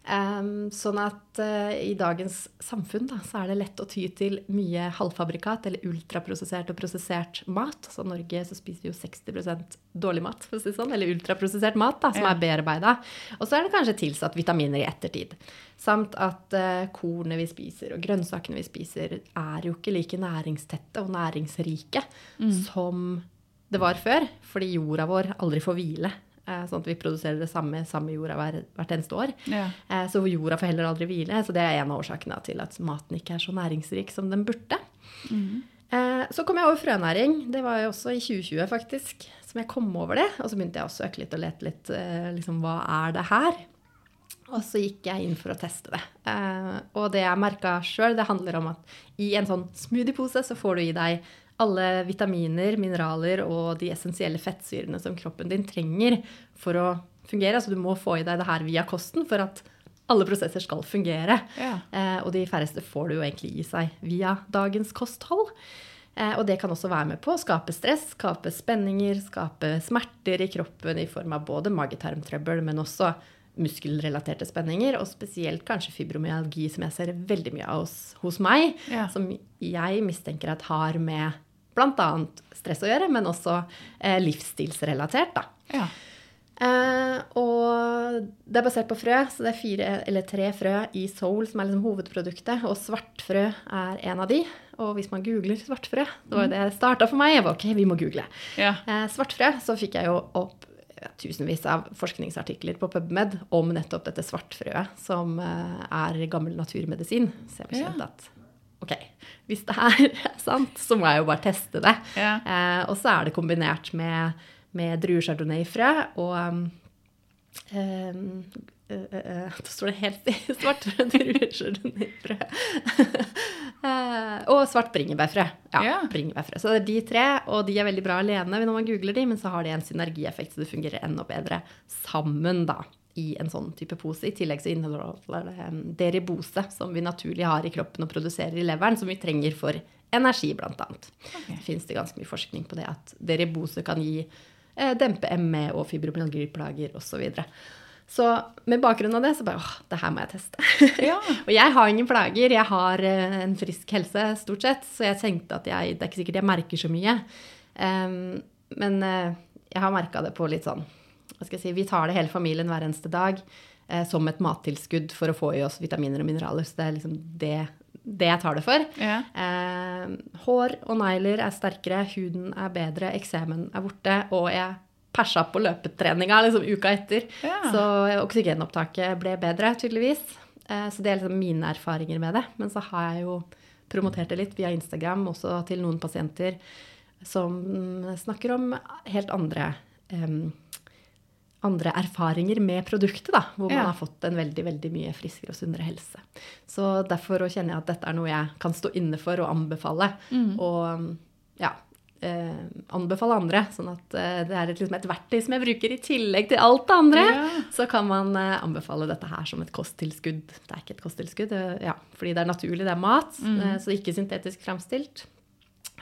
Um, sånn at uh, i dagens samfunn da, så er det lett å ty til mye halvfabrikat eller ultraprosessert og prosessert mat. Altså I Norge så spiser vi jo 60% dårlig mat, for å si sånn, eller ultraprosessert mat da, som ja. er bearbeida. Og så er det kanskje tilsatt vitaminer i ettertid. Samt at uh, kornet vi spiser og grønnsakene vi spiser, er jo ikke like næringstette og næringsrike mm. som det var før, fordi jorda vår aldri får hvile. Eh, sånn at vi produserer det samme, samme jorda hver, hvert eneste år. Ja. Eh, så jorda får heller aldri hvile. Så det er en av årsakene til at maten ikke er så næringsrik som den burde. Mm. Så kom jeg over frønæring. Det var jo også i 2020, faktisk, som jeg kom over det. Og så begynte jeg å søke litt og lete litt. Liksom, hva er det her? Og så gikk jeg inn for å teste det. Og det jeg merka sjøl, det handler om at i en sånn smoothiepose så får du i deg alle vitaminer, mineraler og de essensielle fettsyrene som kroppen din trenger for å fungere. Altså du må få i deg det her via kosten for at alle prosesser skal fungere. Ja. Eh, og de færreste får du jo egentlig i seg via dagens kosthold. Eh, og det kan også være med på å skape stress, skape spenninger, skape smerter i kroppen i form av både magetarmtrøbbel, men også muskelrelaterte spenninger, og spesielt kanskje fibromyalgi, som jeg ser veldig mye av hos, hos meg, ja. som jeg mistenker at har med bl.a. stress å gjøre, men også eh, livsstilsrelatert. Da. Ja. Eh, og det er basert på frø, så det er fire eller tre frø i Soul som er liksom hovedproduktet. Og svartfrø er en av de. Og hvis man googler svartfrø, det var det det starta for meg. Jeg var ok, vi må google. Ja. Eh, svartfrø, så fikk jeg jo opp tusenvis av forskningsartikler på PubMed om nettopp dette svartfrøet, som eh, er gammel naturmedisin. Så jeg bekjente Ja. at ok, hvis det her er sant, så må jeg jo bare teste det. Ja. Eh, og så er det kombinert med, med druer chardonnay-frø og um, uh, uh, eh, Da står det helt i svart druesjardonnayfrø. Eh, og svart bringebærfrø. Ja, Ja. bringebærfrø. Så det er de tre, og de er veldig bra alene når man googler de, men så har de en synergieffekt, så det fungerer enda bedre sammen, da. I en sånn type pose. I tillegg så inneholder det um, deribose, som vi naturlig har i kroppen og produserer i leveren, som vi trenger for energi, blant annet. Det finnes ganske mye forskning på det, at deribose kan gi eh, dempe ME og fibromyalgiplager osv. Så, videre. så med bakgrunn av det så bare åh, det her må jeg teste. Ja. og jeg har ingen plager, jeg har eh, en frisk helse stort sett, så jeg tenkte at jeg, det er ikke sikkert jeg merker så mye. Um, men eh, jeg har merka det på litt sånn hva skal jeg si, Vi tar det hele familien hver eneste dag eh, som et mattilskudd for å få i oss vitaminer og mineraler. Så det er liksom det, det jeg tar det for. Ja. Eh, hår og negler er sterkere, huden er bedre, eksemen er borte, og jeg persa på løpetreninga liksom uka etter. Ja. Så oksygenopptaket ble bedre, tydeligvis. Eh, så det er liksom mine erfaringer med det. Men så har jeg jo promotert det litt via Instagram, også til noen pasienter som snakker om helt andre em, andre erfaringer med produktet, da, hvor man Ja. har fått en veldig veldig mye friskere og sunnere helse. Så derfor kjenner jeg at dette er noe jeg kan stå inne for og anbefale. Og ja, eh, anbefale andre. Sånn at eh, det er et, liksom et verktøy som jeg bruker i tillegg til alt det andre. Ja. Så kan man eh, anbefale dette her som et kosttilskudd. Det er ikke et kosttilskudd, ja, fordi det er naturlig, det er mat, eh, så ikke syntetisk fremstilt.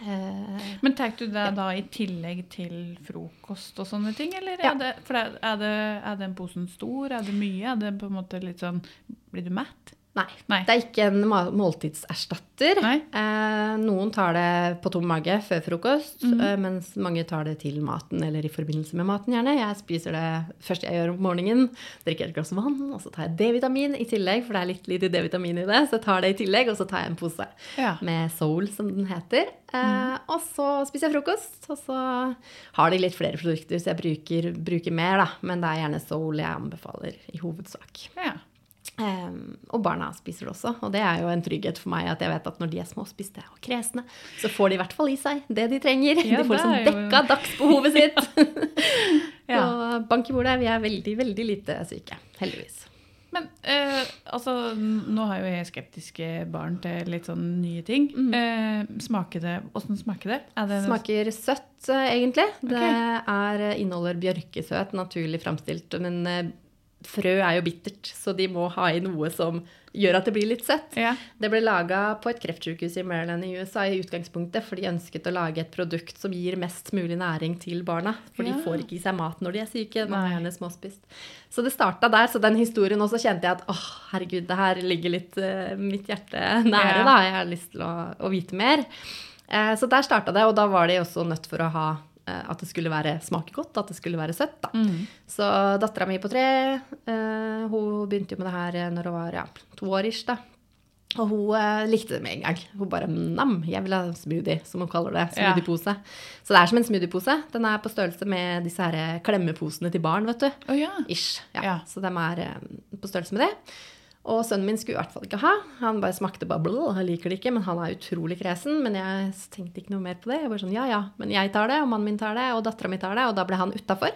Eh, Men tar du det da i tillegg til frokost og sånne ting, eller Ja. er, det, for er, det, er den posen stor? Er det mye? Er det på en måte litt sånn Blir du mett? Nei. Nei. Det er ikke en måltidserstatter. Eh, noen tar det på tom mage før frokost, mm. eh, mens mange tar det til maten eller i forbindelse med maten gjerne. Jeg spiser det først jeg gjør om morgenen. Drikker et glass vann, og så tar jeg D-vitamin i tillegg, for det er litt lite D-vitamin i det. Så jeg tar det i tillegg, og så tar jeg en pose Ja. med Soul, som den heter. Eh, og så spiser jeg frokost, og så har de litt flere produkter, så jeg bruker, bruker mer, da. Men det er gjerne Soul jeg anbefaler i hovedsak. ja. Ehm, og barna spiser det også, og det er jo en trygghet for meg at jeg vet at når de er småspiste og kresne, så får de i hvert fall i seg det de trenger. Ja, de får liksom jo- dekka dagsbehovet sitt. Ja. Så bank i bordet, vi er veldig, veldig lite syke. Heldigvis. Men uh, altså, nå har jo jeg skeptiske barn til litt sånn nye ting. Eh, smaker det Åssen smaker det? Er det Smaker søtt, eh, egentlig. Det er, eh, inneholder bjørkesøt, naturlig framstilt. Men frø er jo bittert, så de må ha i noe som gjør at det blir litt søtt. Ja. Det ble laga på et kreftsykehus i Maryland i USA i utgangspunktet, for de ønsket å lage et produkt som gir mest mulig næring til barna. For Ja. de får ikke i seg mat når de er syke. Man er gjerne småspist. Så det starta der. Så den historien også kjente jeg at åh, herregud, det her ligger litt uh, mitt hjerte nære, Ja. da. Jeg har lyst til å, å vite mer. Uh, så der starta det, og da var de også nødt for å ha at det skulle være smake godt, at det skulle være søtt. da. Mm. Så dattera mi på tre, eh, hun begynte jo med det her eh, når hun var ja, to år ish, da. Og hun eh, likte det med en gang. Hun bare nam, jeg vil ha smoothie, som hun kaller det. Ja. Smoothiepose. Så det er som en smoothiepose. Den er på størrelse med disse her eh, klemmeposene til barn, vet du. Oh, ja. Ish. Ja. Ja. Så de er eh, på størrelse med det. Og sønnen min skulle i hvert fall ikke ha. Han bare smakte bubble, og han liker det ikke, men han er utrolig kresen. Men jeg tenkte ikke noe mer på det. Jeg bare sånn, ja ja, men jeg tar det, og mannen min tar det, og dattera mi tar det, og da ble han utafor.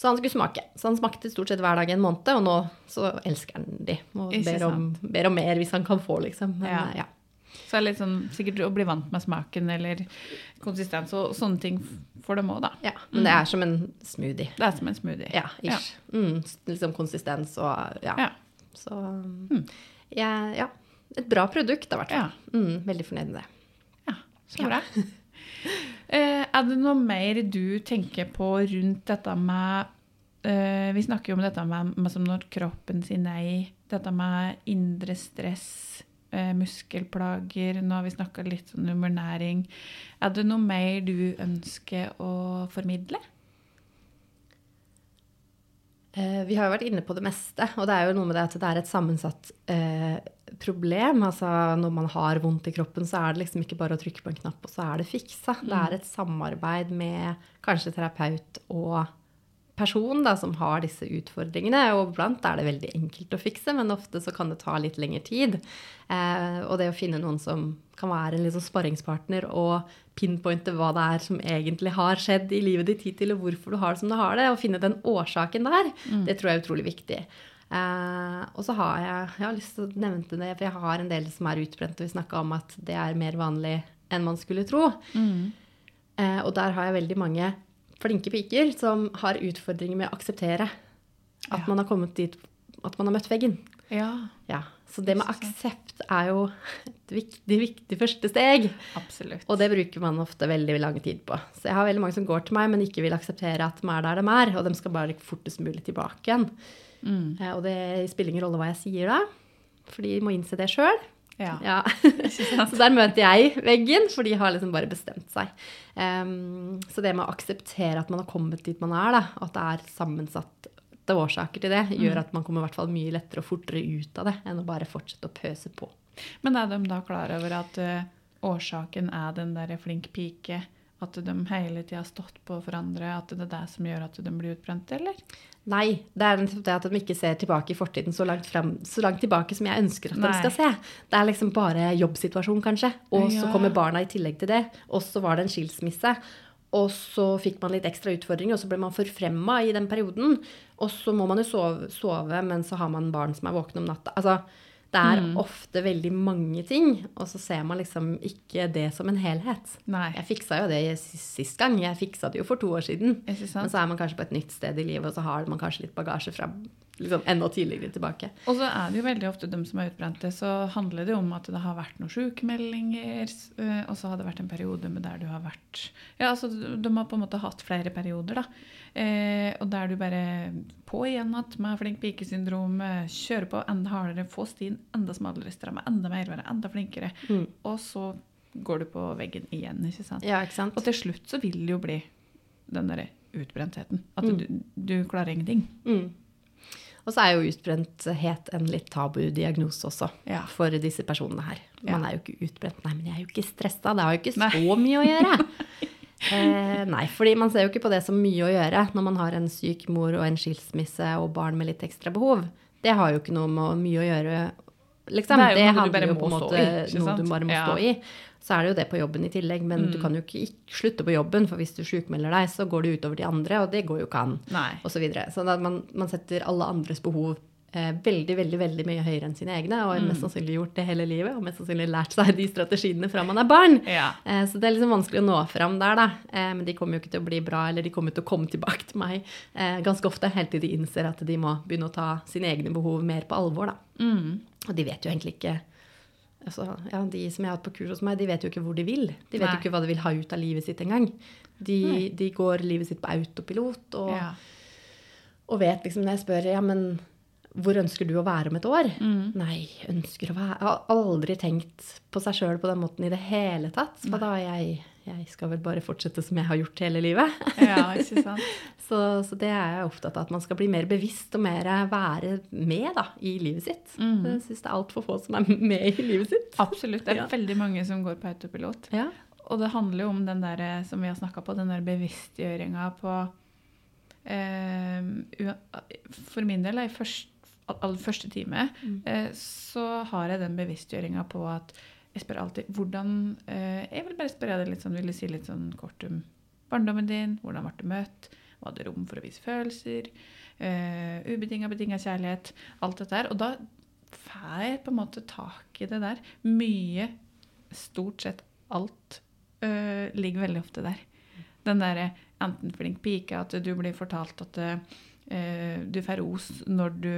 Så han skulle smake. Så han smakte stort sett hver dag i en måned, og nå så elsker han de. Og ber om, ber om mer hvis han kan få, liksom. Men Ja. eh, ja. Så det er litt sånn sikkert å bli vant med smaken eller konsistens og sånne ting får dem òg, da. ja. Men det er som en smoothie. Det er som en smoothie. Ja, ish. Mm, liksom konsistens og ja. Ja. Så jeg- ja. Et bra produkt, i hvert fall. Ja. Mm, veldig fornøyd med det. Ja, så bra. Ja. er det noe mer du tenker på rundt dette med eh, Vi snakker jo om dette med, med som når kroppen sier nei. Dette med indre stress, eh, muskelplager. Nå har vi snakka litt om ernæring. Er det noe mer du ønsker å formidle? Eh, vi har jo vært inne på det meste, og det er jo noe med det at det er et sammensatt eh, problem. Altså når man har vondt i kroppen, så er det liksom ikke bare å trykke på en knapp, og så er det fiksa. Det er et samarbeid med kanskje terapeut og person da, som har disse utfordringene. Og blant er det veldig enkelt å fikse, men ofte så kan det ta litt lengre tid. Eh, og det å finne noen som kan være en liksom sparringspartner og pinpointe hva det er som egentlig har skjedd i livet ditt hittil, og hvorfor du har det som du har det, og finne den årsaken der, mm. det tror jeg er utrolig viktig. Uh, og så har jeg jeg har lyst til å nevne det, for jeg har en del som er utbrent, og Vi snakka om at det er mer vanlig enn man skulle tro. Mm. Uh, og der har jeg veldig mange flinke piker som har utfordringer med å akseptere at ja. man har kommet dit at man har møtt veggen. Ja. ja. Så det med aksept er jo et viktig, viktig første steg. Absolutt. Og det bruker man ofte veldig lang tid på. Så jeg har veldig mange som går til meg, men ikke vil akseptere at de er der de er. Og de skal bare fortest mulig tilbake igjen. Mm. Eh, og det spiller ingen rolle hva jeg sier da, for de må innse det sjøl. Ja. ja. så der møter jeg veggen, for de har liksom bare bestemt seg. Um, så det med å akseptere at man har kommet dit man er, da, at det er sammensatte årsaker til det, gjør mm. at man kommer i hvert fall mye lettere og fortere ut av det enn å bare fortsette å pøse på. Men er de da klar over at uh, årsaken er den derre flink pike? At de hele tida har stått på for andre? At det er det som gjør at de blir utbrente, eller? Nei, det er det at de ikke ser tilbake i fortiden så langt, frem, så langt tilbake som jeg ønsker at Nei. de skal se. Det er liksom bare jobbsituasjon, kanskje. Og så kommer barna i tillegg til det. Og så var det en skilsmisse. Og så fikk man litt ekstra utfordringer, og så ble man forfremma i den perioden. Og så må man jo sove, sove men så har man barn som er våkne om natta. Altså, det er mm. ofte veldig mange ting, og så ser man liksom ikke det som en helhet. Nei. Jeg fiksa jo det sist gang. Jeg fiksa det jo for to år siden. Men så er man kanskje på et nytt sted i livet, og så har man kanskje litt bagasje fra liksom enda tidligere tilbake. Og så er det jo veldig ofte de som er utbrente, så handler det om at det har vært noen sykemeldinger, øh, og så har det vært en periode med der du har vært Ja, altså de har på en måte hatt flere perioder, da. Eh, og der du bare på igjen at med flink pike-syndrom, kjører på enda hardere, få stien enda smalere, stramme enda mer, være enda flinkere. Mm. Og så går du på veggen igjen, ikke sant? Ja, ikke sant? Og til slutt så vil det jo bli den derre utbrentheten. At mm. du, du, klarer ingenting. Mm. Og så er jo utbrenthet en litt tabu diagnose også ja. for disse personene her. Man ja. er jo ikke utbrent. Nei, men jeg er jo ikke stressa. Det har jo ikke så Nei. mye å gjøre. eh, nei, fordi man ser jo ikke på det som mye å gjøre når man har en syk mor og en skilsmisse og barn med litt ekstra behov. Det har jo ikke noe med mye å gjøre. Liksom. Det, det handler jo på en måte noe du bare må ja. stå i så er det jo det på jobben i tillegg. Men mm. du kan jo ikke, ikke, slutte på jobben, for hvis du sjukmelder deg, så går det utover de andre, og det går jo ikke an. Og så videre. Så man, man, setter alle andres behov eh, veldig veldig, veldig mye høyere enn sine egne, og har mm. mest sannsynlig gjort det hele livet, og mest sannsynlig lært seg de strategiene fra man er barn. Ja. Eh, så det er liksom vanskelig å nå fram der, da. Eh, men de kommer jo ikke til å bli bra, eller de kommer til å komme tilbake til meg eh, ganske ofte, helt til de innser at de må begynne å ta sine egne behov mer på alvor, da. Mm. Og de vet jo egentlig ikke altså, ja, De som jeg har hatt på kurs hos meg, de vet jo ikke hvor de vil. De vet Nei. jo ikke hva de vil ha ut av livet sitt engang. De, de går livet sitt på autopilot og, ja. og, vet liksom når jeg spør ja, men hvor ønsker du å være om et år? Mm. Nei, ønsker å være Jeg har aldri tenkt på seg sjøl på den måten i det hele tatt. For da? Jeg jeg skal vel bare fortsette som jeg har gjort hele livet. Ja, ikke sant? så, så, det er jeg opptatt av, at man skal bli mer bevisst og mer være med da, i livet sitt. Mm. Jeg syns det er altfor få som er med i livet sitt. Absolutt. Det er ja. veldig mange som går på autopilot. Ja. Og det handler jo om den der som vi har snakka på, den der bevisstgjøringa på eh, For min del, i første, all første time, mm. eh, så har jeg den bevisstgjøringa på at jeg spør alltid hvordan eh, Jeg vil bare spørre deg litt sånn, vil du si litt sånn kort om barndommen din? Hvordan ble du møtt? Var det rom for å vise følelser? Uh, Ubetinga, betinga kjærlighet. Alt dette her. Og da får jeg på en måte tak i det der. Mye, stort sett alt, uh, ligger veldig ofte der. Den derre enten flink pike, at du blir fortalt at uh, du får ros når du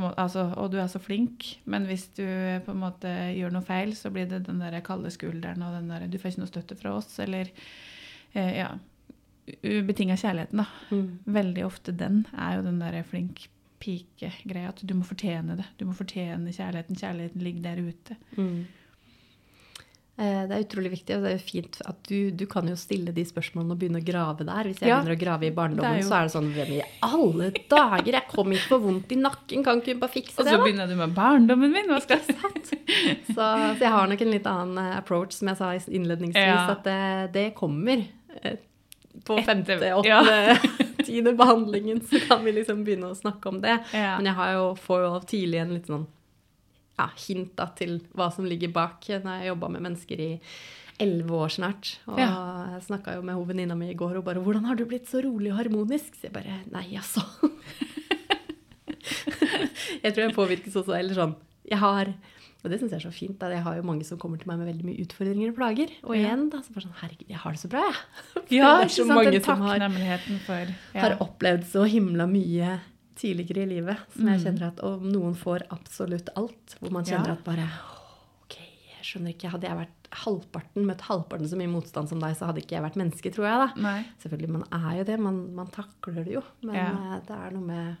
måte, altså, og du er så flink, men hvis du på en måte gjør noe feil, så blir det den der kalde skulderen og den der Du får ikke noe støtte fra oss, eller eh, ja Ubetinga kjærligheten, da. Mm. Veldig ofte den er jo den der flink pike-greia. At du må fortjene det. Du må fortjene kjærligheten. Kjærligheten ligger der ute. Mm. Eh, Det er utrolig viktig, og det er jo fint at du, du kan jo stille de spørsmålene og begynne å grave der. Hvis jeg Ja. begynner å grave i barndommen, er jo- så er det sånn Hvem i alle dager? Jeg kom ikke på vondt i nakken, kan ikke hun bare fikse det? Og det, så da? begynner du med barndommen min. Hva skal jeg Så, så jeg har nok en litt annen eh, approach, som jeg sa innledningsvis, Ja. at det, det kommer. eh, På femte, åttende, ja. tiende behandlingen så kan vi liksom begynne å snakke om det. Men jeg har jo, får jo tidlig en litt sånn ja, hint da, til hva som ligger bak. Når jeg jobba med mennesker i elleve år snart. Og Ja. jeg snakka jo med hun venninna mi i går og bare 'Hvordan har du blitt så rolig og harmonisk?' Så jeg bare Nei, altså. jeg tror jeg påvirkes også, eller sånn Jeg har og det syns jeg er så fint. Da. Jeg har jo mange som kommer til meg med veldig mye utfordringer og plager. Og igjen, da, så bare sånn Herregud, jeg har det så bra, jeg. Ja, det er så sant? mange som har for ja. har opplevd så himla mye tidligere i livet. Som jeg Mm. kjenner at Og noen får absolutt alt. Hvor man kjenner Ja. at bare OK, jeg skjønner ikke. Hadde jeg vært halvparten, møtt halvparten så mye motstand som deg, så hadde ikke jeg vært menneske, tror jeg, da. Nei. Selvfølgelig, man er jo det. Man, man takler det jo. Men Ja. eh, det er noe med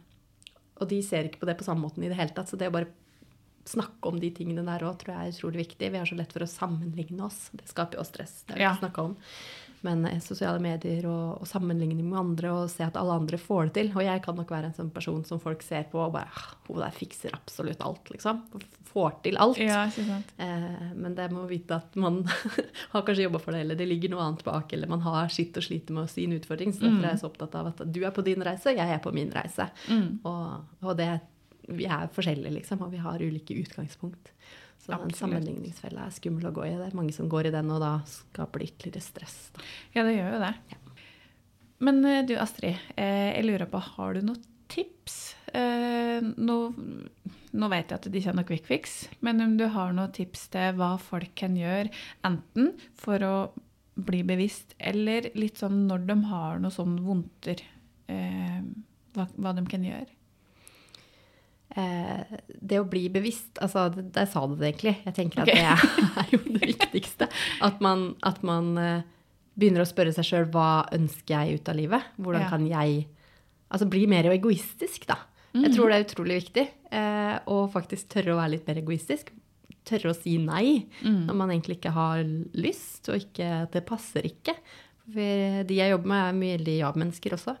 Og de ser ikke på det på samme måten i det hele tatt. Så det å bare snakke om de tingene der òg tror jeg er utrolig viktig. Vi har så lett for å sammenligne oss. Det skaper jo stress. Det har vi Ja. ikke snakket om. Men sosiale medier og, og sammenligning med andre og se at alle andre får det til. Og jeg kan nok være en sånn person som folk ser på og bare «Ah, Hun der fikser absolutt alt, liksom. Får til alt. Ja, ikke sant. Eh, men det må vite at man har kanskje jobba for det, eller det ligger noe annet bak, eller man har sitt og sliter med sin utfordring. Så derfor er jeg så opptatt av at du er på din reise, jeg er på min reise. Mm. Og, og det, vi er forskjellige, liksom, og vi har ulike utgangspunkt. Så den Absolutt. sammenligningsfella er skummel å gå i. Det er mange som går i den, og da skaper det ytterligere stress. Da. Ja, det gjør jo det. Men eh, du Astrid, eh, jeg lurer på, har du noen tips? Eh, nå, nå vet jeg at det ikke er noe quick fix, men om du har noen tips til hva folk kan gjøre, enten for å bli bevisst, eller litt sånn når de har noe sånn vondter, hva, hva de kan gjøre? Eh, det å bli bevisst, altså det- der sa du det egentlig. Jeg tenker at det er jo det viktigste. At man, at man eh, begynner å spørre seg sjøl hva ønsker jeg ut av livet? Hvordan Ja. kan jeg altså bli mer egoistisk, da? Jeg Mhm. tror det er utrolig viktig. Eh, å faktisk tørre å være litt mer egoistisk. Tørre å si nei Mm. når man egentlig ikke har lyst, og ikke, det passer ikke. For de jeg jobber med, er mye veldig ja-mennesker også.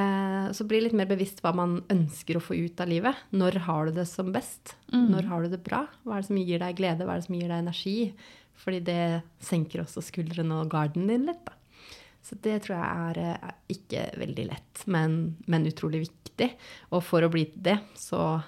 Eh, så bli litt mer bevisst hva man ønsker å få ut av livet. Når har du det som best? Mm. Når har du det bra? Hva er det som gir deg glede? Hva er det som gir deg energi? Fordi det senker også skuldrene og garden din litt. Da. Så det tror jeg er er ikke veldig lett, men, men utrolig viktig. Og for å bli det, så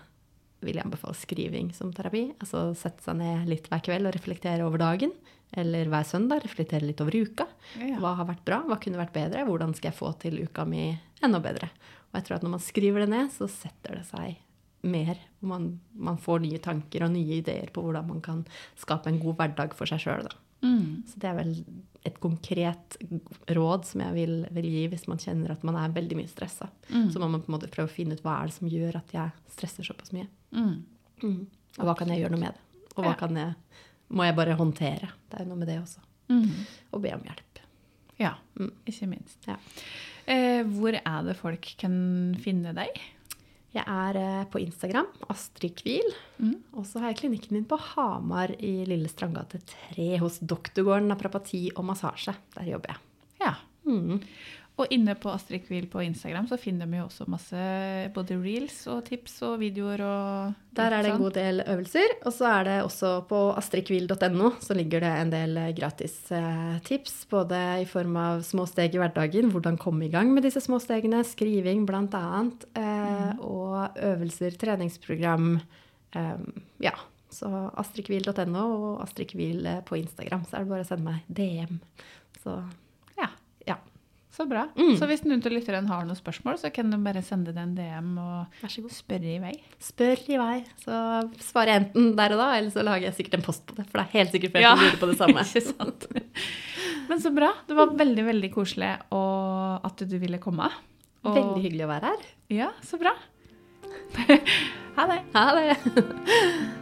vil jeg anbefale skriving som terapi. Altså sette seg ned litt hver kveld og reflektere over dagen. Eller hver søndag reflektere litt over uka. Ja. Hva har vært bra? Hva kunne vært bedre? Hvordan skal jeg få til uka mi enda bedre? Og jeg tror at når man skriver det ned, så setter det seg mer. Man, man får nye tanker og nye ideer på hvordan man kan skape en god hverdag for seg sjøl. Mm. Så det er vel et konkret råd som jeg vil, vil gi hvis man kjenner at man er veldig mye stressa. Mm. Så må man på en måte prøve å finne ut hva er det som gjør at jeg stresser såpass mye. Mm. Og hva kan jeg gjøre noe med det? Og hva jeg, må jeg bare håndtere? Det er jo noe med det også. Mm. Og be om hjelp. Ja, Mm. ikke minst. Ja. Eh, hvor er det folk kan finne deg? Jeg er eh, på Instagram, Astrid Kvil. Mm. Og så har jeg klinikken min på Hamar i Lille Strandgate 3 hos Doktorgården Naprapati og massasje. Der jobber jeg. Ja. Mm. Og inne på Astrid Quill på Instagram så finner vi jo også masse både reels og tips og videoer og Der er det en god del øvelser. Og så er det også på astridquill.no så ligger det en del eh, gratis eh, tips. Både i form av små steg i hverdagen, hvordan komme i gang med disse små stegene, skriving bl.a. Eh, og øvelser, treningsprogram. Eh, ja. Så astridquill.no og astridkvil eh, på Instagram. Så er det bare å sende meg DM. Så Ja, ja, så bra. Mm. Så hvis noen av lytterne har noen spørsmål, så kan de bare sende det en DM og vær så god. spørre i vei. Spør i vei, så svarer jeg enten der og da, eller så lager jeg sikkert en post på det. For det er helt sikkert flere Ja. som lurer på det samme. Ikke sant? Men så bra. Det var veldig, veldig koselig at du ville komme. Og, Veldig hyggelig å være her. Ja, så bra. ha det. Ha det!